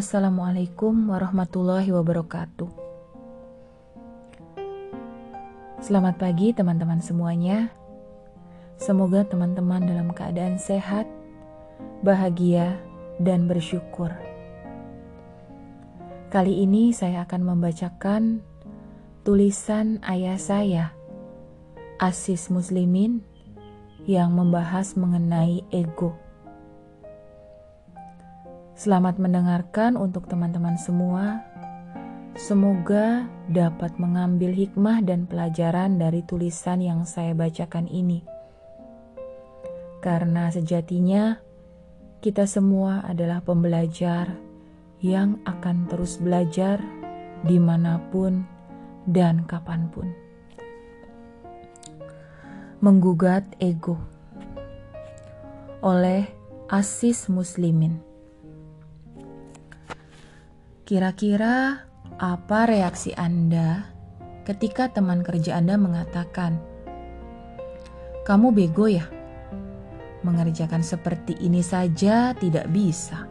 Assalamualaikum warahmatullahi wabarakatuh. Selamat pagi, teman-teman semuanya. Semoga teman-teman dalam keadaan sehat, bahagia, dan bersyukur. Kali ini saya akan membacakan tulisan ayah saya, Asis Muslimin, yang membahas mengenai ego. Selamat mendengarkan untuk teman-teman semua. Semoga dapat mengambil hikmah dan pelajaran dari tulisan yang saya bacakan ini. Karena sejatinya kita semua adalah pembelajar yang akan terus belajar di mana pun dan kapan pun. Menggugat ego oleh Asis Muslimin. Kira-kira apa reaksi Anda ketika teman kerja Anda mengatakan, "Kamu bego ya? Mengerjakan seperti ini saja tidak bisa."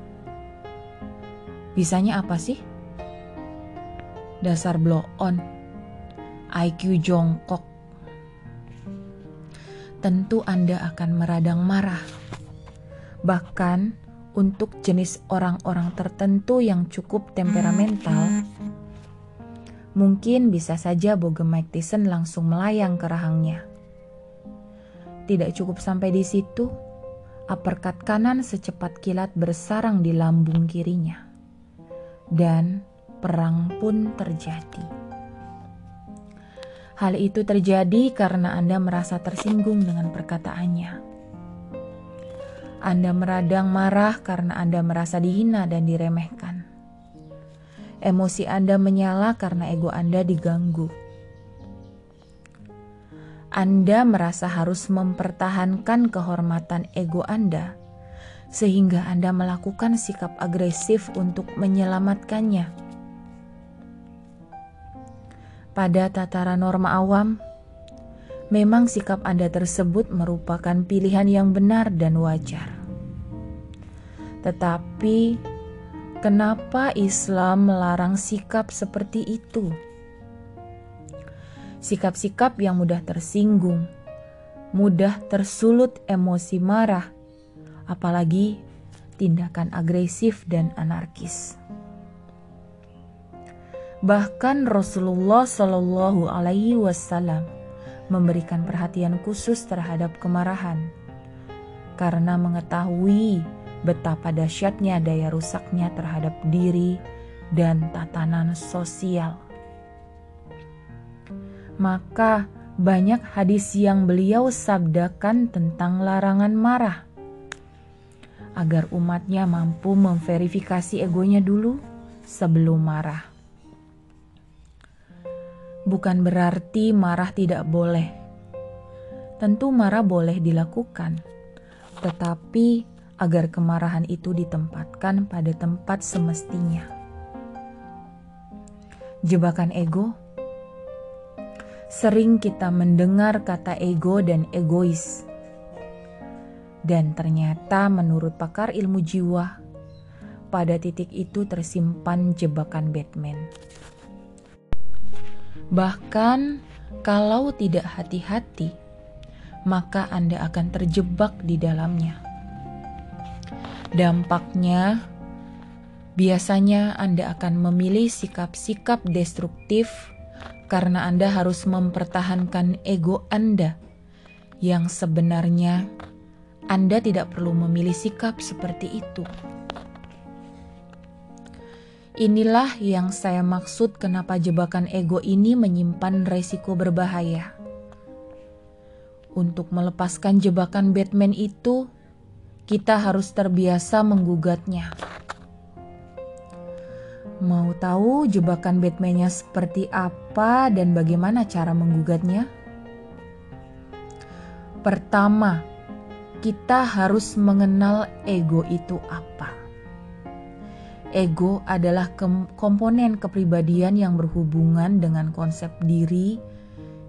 Bisanya apa sih? Dasar blow on, IQ jongkok. Tentu Anda akan meradang marah. Bahkan untuk jenis orang-orang tertentu yang cukup temperamental, mungkin bisa saja Bogem Mike Tyson langsung melayang ke rahangnya. Tidak cukup sampai di situ, uppercut kanan secepat kilat bersarang di lambung kirinya. Dan perang pun terjadi. Hal itu terjadi karena Anda merasa tersinggung dengan perkataannya anda meradang marah karena Anda merasa dihina dan diremehkan. Emosi Anda menyala karena ego Anda diganggu. Anda merasa harus mempertahankan kehormatan ego Anda, sehingga Anda melakukan sikap agresif untuk menyelamatkannya. Pada tataran norma awam, memang sikap Anda tersebut merupakan pilihan yang benar dan wajar. Tetapi, kenapa Islam melarang sikap seperti itu? Sikap-sikap yang mudah tersinggung, mudah tersulut emosi marah, apalagi tindakan agresif dan anarkis. Bahkan Rasulullah Shallallahu Alaihi Wasallam memberikan perhatian khusus terhadap kemarahan karena mengetahui betapa dahsyatnya daya rusaknya terhadap diri dan tatanan sosial. Maka banyak hadis yang beliau sabdakan tentang larangan marah agar umatnya mampu memverifikasi egonya dulu sebelum marah bukan berarti marah tidak boleh. Tentu marah boleh dilakukan, tetapi agar kemarahan itu ditempatkan pada tempat semestinya. Jebakan ego sering kita mendengar kata ego dan egois, dan ternyata menurut pakar ilmu jiwa, pada titik itu tersimpan jebakan Batman. Bahkan kalau tidak hati-hati, maka Anda akan terjebak di dalamnya. Dampaknya, biasanya Anda akan memilih sikap-sikap destruktif karena Anda harus mempertahankan ego Anda, yang sebenarnya Anda tidak perlu memilih sikap seperti itu. Inilah yang saya maksud kenapa jebakan ego ini menyimpan resiko berbahaya. Untuk melepaskan jebakan Batman itu, kita harus terbiasa menggugatnya. Mau tahu jebakan Batman-nya seperti apa dan bagaimana cara menggugatnya? Pertama, kita harus mengenal ego itu apa. Ego adalah komponen kepribadian yang berhubungan dengan konsep diri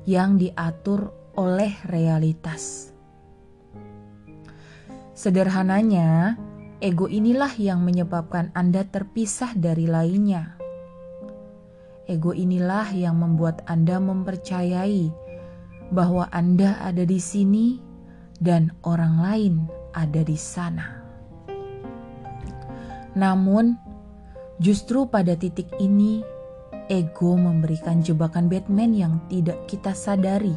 yang diatur oleh realitas. Sederhananya, ego inilah yang menyebabkan Anda terpisah dari lainnya. Ego inilah yang membuat Anda mempercayai bahwa Anda ada di sini dan orang lain ada di sana. Namun, justru pada titik ini, ego memberikan jebakan Batman yang tidak kita sadari.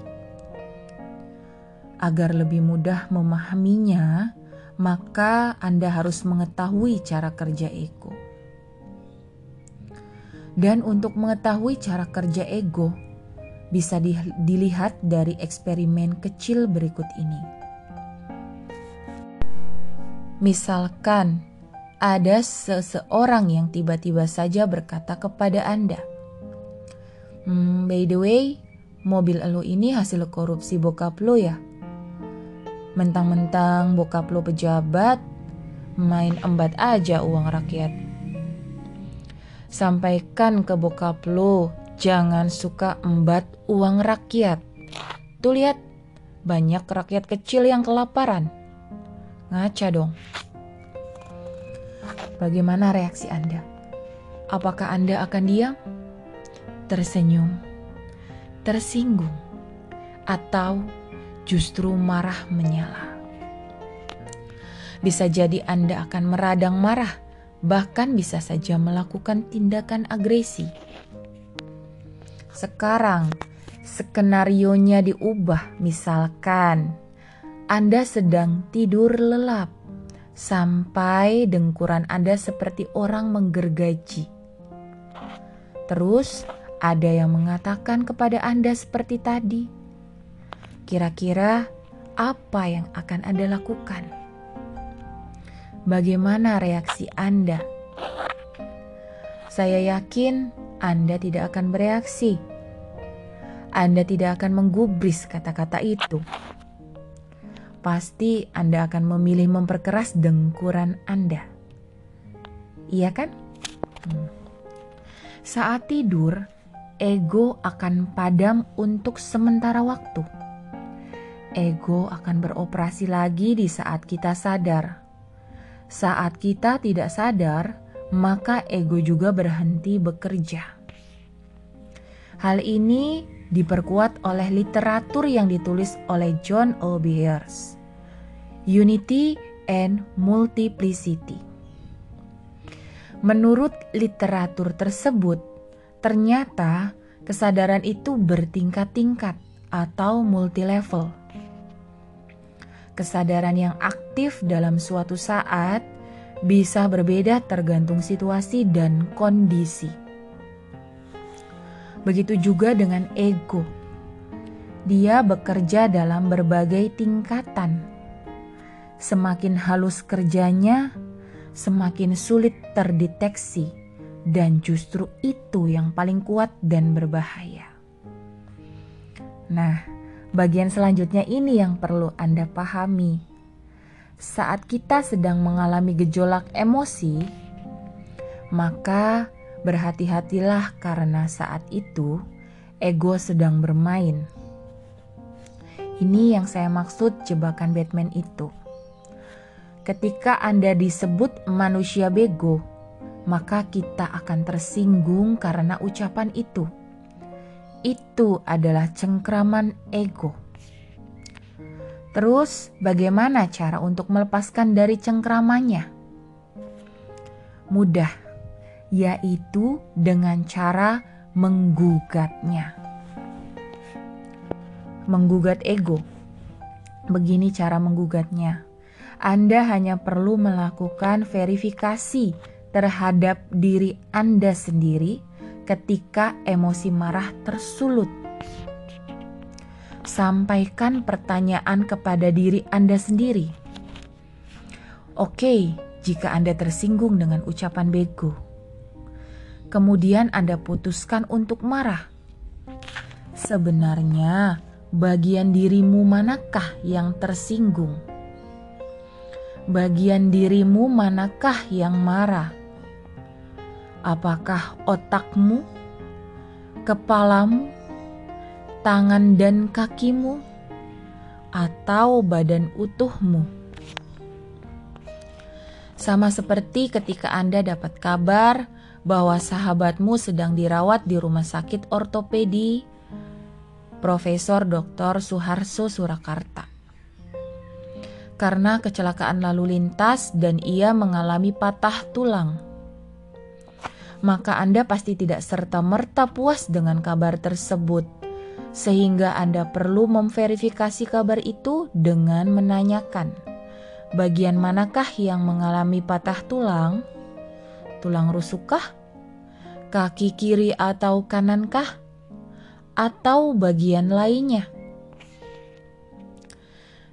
Agar lebih mudah memahaminya, maka Anda harus mengetahui cara kerja ego. Dan untuk mengetahui cara kerja ego, bisa dilihat dari eksperimen kecil berikut ini. Misalkan ada seseorang yang tiba-tiba saja berkata kepada Anda, hmm, "By the way, mobil lo ini hasil korupsi bokap lo ya? Mentang-mentang bokap lo pejabat, main embat aja uang rakyat." Sampaikan ke bokap lo, jangan suka embat uang rakyat. Tuh lihat, banyak rakyat kecil yang kelaparan. Ngaca dong. Bagaimana reaksi Anda? Apakah Anda akan diam? Tersenyum? Tersinggung? Atau justru marah menyala? Bisa jadi Anda akan meradang marah bahkan bisa saja melakukan tindakan agresi. Sekarang, skenario-nya diubah, misalkan Anda sedang tidur lelap sampai dengkuran Anda seperti orang menggergaji. Terus, ada yang mengatakan kepada Anda seperti tadi. Kira-kira apa yang akan Anda lakukan? Bagaimana reaksi Anda? Saya yakin Anda tidak akan bereaksi. Anda tidak akan menggubris kata-kata itu. Pasti Anda akan memilih memperkeras dengkuran Anda. Iya kan? Hmm. Saat tidur, ego akan padam untuk sementara waktu. Ego akan beroperasi lagi di saat kita sadar saat kita tidak sadar, maka ego juga berhenti bekerja. Hal ini diperkuat oleh literatur yang ditulis oleh John O. Beers, Unity and Multiplicity. Menurut literatur tersebut, ternyata kesadaran itu bertingkat-tingkat atau multilevel Kesadaran yang aktif dalam suatu saat bisa berbeda tergantung situasi dan kondisi. Begitu juga dengan ego. Dia bekerja dalam berbagai tingkatan. Semakin halus kerjanya, semakin sulit terdeteksi, dan justru itu yang paling kuat dan berbahaya. Nah, Bagian selanjutnya ini yang perlu Anda pahami. Saat kita sedang mengalami gejolak emosi, maka berhati-hatilah karena saat itu ego sedang bermain. Ini yang saya maksud jebakan Batman itu. Ketika Anda disebut manusia bego, maka kita akan tersinggung karena ucapan itu itu adalah cengkraman ego. Terus, bagaimana cara untuk melepaskan dari cengkramannya? Mudah, yaitu dengan cara menggugatnya. Menggugat ego. Begini cara menggugatnya. Anda hanya perlu melakukan verifikasi terhadap diri Anda sendiri ketika emosi marah tersulut. Sampaikan pertanyaan kepada diri Anda sendiri. Oke, jika Anda tersinggung dengan ucapan bego, kemudian Anda putuskan untuk marah. Sebenarnya, bagian dirimu manakah yang tersinggung? Bagian dirimu manakah yang marah? Apakah otakmu, kepalamu, tangan dan kakimu, atau badan utuhmu? Sama seperti ketika Anda dapat kabar bahwa sahabatmu sedang dirawat di rumah sakit ortopedi Profesor Dr. Suharso Surakarta. Karena kecelakaan lalu lintas dan ia mengalami patah tulang. Maka Anda pasti tidak serta-merta puas dengan kabar tersebut, sehingga Anda perlu memverifikasi kabar itu dengan menanyakan, bagian manakah yang mengalami patah tulang? Tulang rusukkah? Kaki kiri atau kanankah? atau bagian lainnya.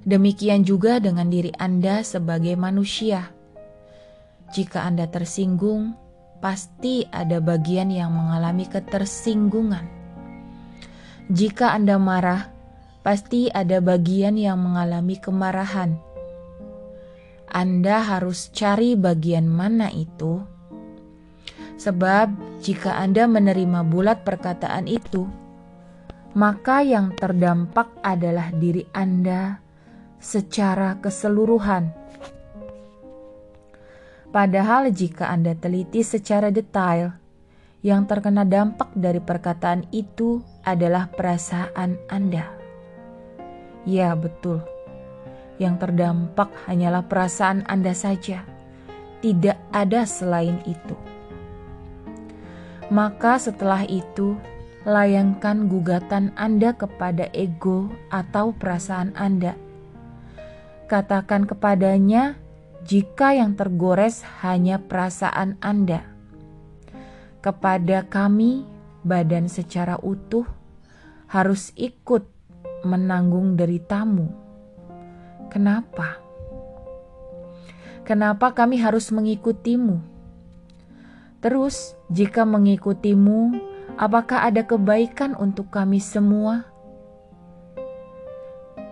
Demikian juga dengan diri Anda sebagai manusia. Jika Anda tersinggung, pasti ada bagian yang mengalami ketersinggungan. Jika Anda marah, pasti ada bagian yang mengalami kemarahan. Anda harus cari bagian mana itu, sebab jika Anda menerima bulat perkataan itu, maka yang terdampak adalah diri Anda secara keseluruhan. Padahal, jika Anda teliti secara detail, yang terkena dampak dari perkataan itu adalah perasaan Anda. Ya, betul. Yang terdampak hanyalah perasaan Anda saja, tidak ada selain itu. Maka, setelah itu, layangkan gugatan Anda kepada ego atau perasaan Anda. Katakan kepadanya jika yang tergores hanya perasaan Anda. Kepada kami, badan secara utuh harus ikut menanggung deritamu. Kenapa? Kenapa kami harus mengikutimu? Terus, jika mengikutimu, Apakah ada kebaikan untuk kami semua?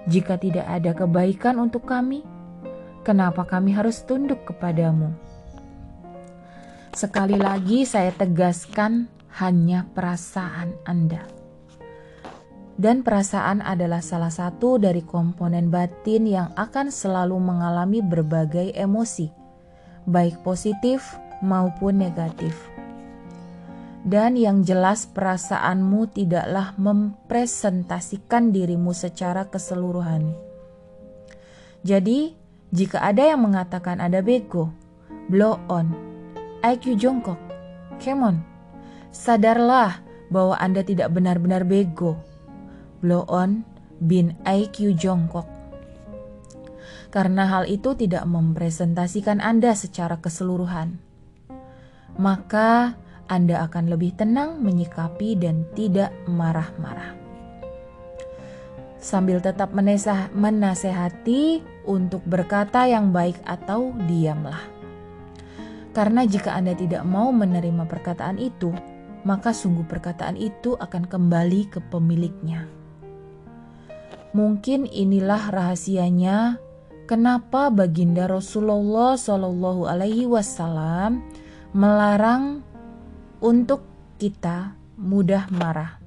Jika tidak ada kebaikan untuk kami, kenapa kami harus tunduk kepadamu? Sekali lagi, saya tegaskan, hanya perasaan Anda, dan perasaan adalah salah satu dari komponen batin yang akan selalu mengalami berbagai emosi, baik positif maupun negatif dan yang jelas perasaanmu tidaklah mempresentasikan dirimu secara keseluruhan. Jadi, jika ada yang mengatakan ada bego, blow on, IQ jongkok, come on, sadarlah bahwa Anda tidak benar-benar bego. Blow on, bin IQ jongkok. Karena hal itu tidak mempresentasikan Anda secara keseluruhan. Maka, anda akan lebih tenang menyikapi dan tidak marah-marah. Sambil tetap menesah, menasehati untuk berkata yang baik atau diamlah. Karena jika Anda tidak mau menerima perkataan itu, maka sungguh perkataan itu akan kembali ke pemiliknya. Mungkin inilah rahasianya kenapa baginda Rasulullah Shallallahu Alaihi Wasallam melarang untuk kita mudah marah.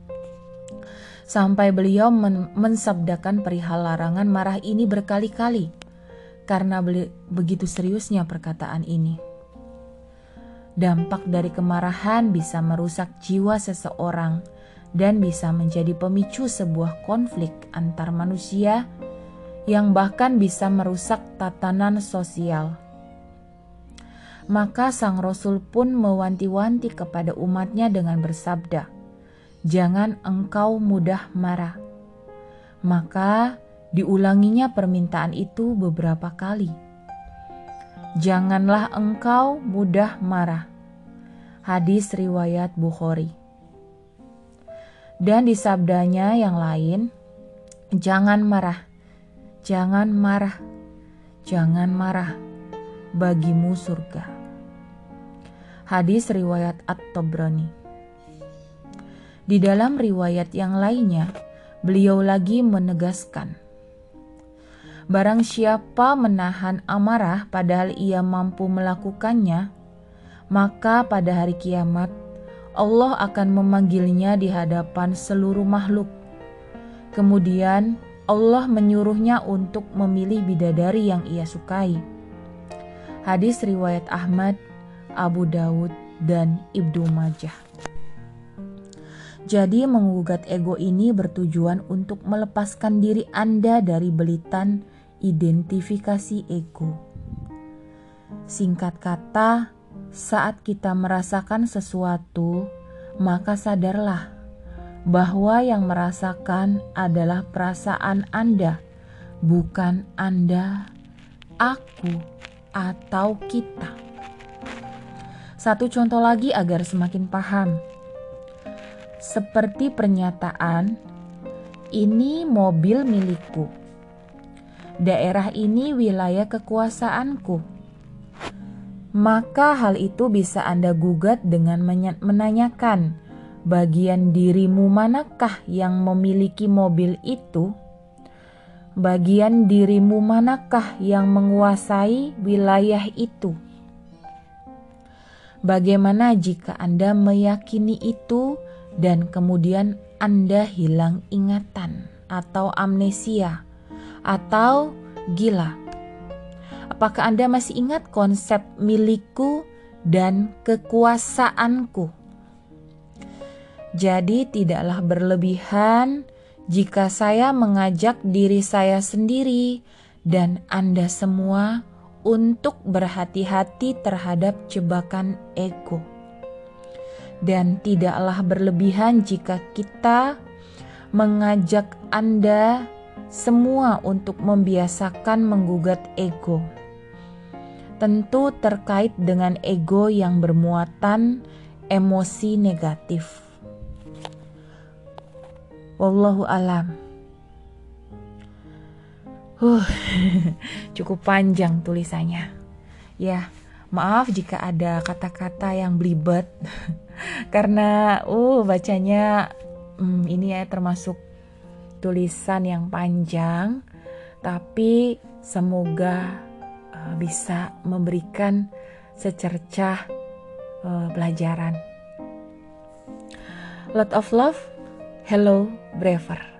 Sampai beliau men mensabdakan perihal larangan marah ini berkali-kali karena begitu seriusnya perkataan ini. Dampak dari kemarahan bisa merusak jiwa seseorang dan bisa menjadi pemicu sebuah konflik antar manusia yang bahkan bisa merusak tatanan sosial maka sang Rasul pun mewanti-wanti kepada umatnya dengan bersabda, Jangan engkau mudah marah. Maka diulanginya permintaan itu beberapa kali. Janganlah engkau mudah marah. Hadis riwayat Bukhari. Dan di sabdanya yang lain, jangan marah, jangan marah, jangan marah, bagimu surga. Hadis riwayat At-Tabrani. Di dalam riwayat yang lainnya, beliau lagi menegaskan, Barang siapa menahan amarah padahal ia mampu melakukannya, maka pada hari kiamat Allah akan memanggilnya di hadapan seluruh makhluk. Kemudian Allah menyuruhnya untuk memilih bidadari yang ia sukai Hadis riwayat Ahmad, Abu Dawud, dan Ibnu Majah. Jadi menggugat ego ini bertujuan untuk melepaskan diri Anda dari belitan identifikasi ego. Singkat kata, saat kita merasakan sesuatu, maka sadarlah bahwa yang merasakan adalah perasaan Anda, bukan Anda, aku, atau kita. Satu contoh lagi agar semakin paham. Seperti pernyataan, ini mobil milikku. Daerah ini wilayah kekuasaanku. Maka hal itu bisa Anda gugat dengan menanyakan, bagian dirimu manakah yang memiliki mobil itu? bagian dirimu manakah yang menguasai wilayah itu? Bagaimana jika Anda meyakini itu dan kemudian Anda hilang ingatan atau amnesia atau gila? Apakah Anda masih ingat konsep milikku dan kekuasaanku? Jadi, tidaklah berlebihan jika saya mengajak diri saya sendiri dan Anda semua untuk berhati-hati terhadap jebakan ego. Dan tidaklah berlebihan jika kita mengajak Anda semua untuk membiasakan menggugat ego. Tentu terkait dengan ego yang bermuatan emosi negatif. Wallahu alam. Huh, cukup panjang tulisannya. Ya, maaf jika ada kata-kata yang belibet karena uh bacanya hmm, ini ya termasuk tulisan yang panjang tapi semoga uh, bisa memberikan secercah uh, pelajaran. Lot of love Hello, Braver.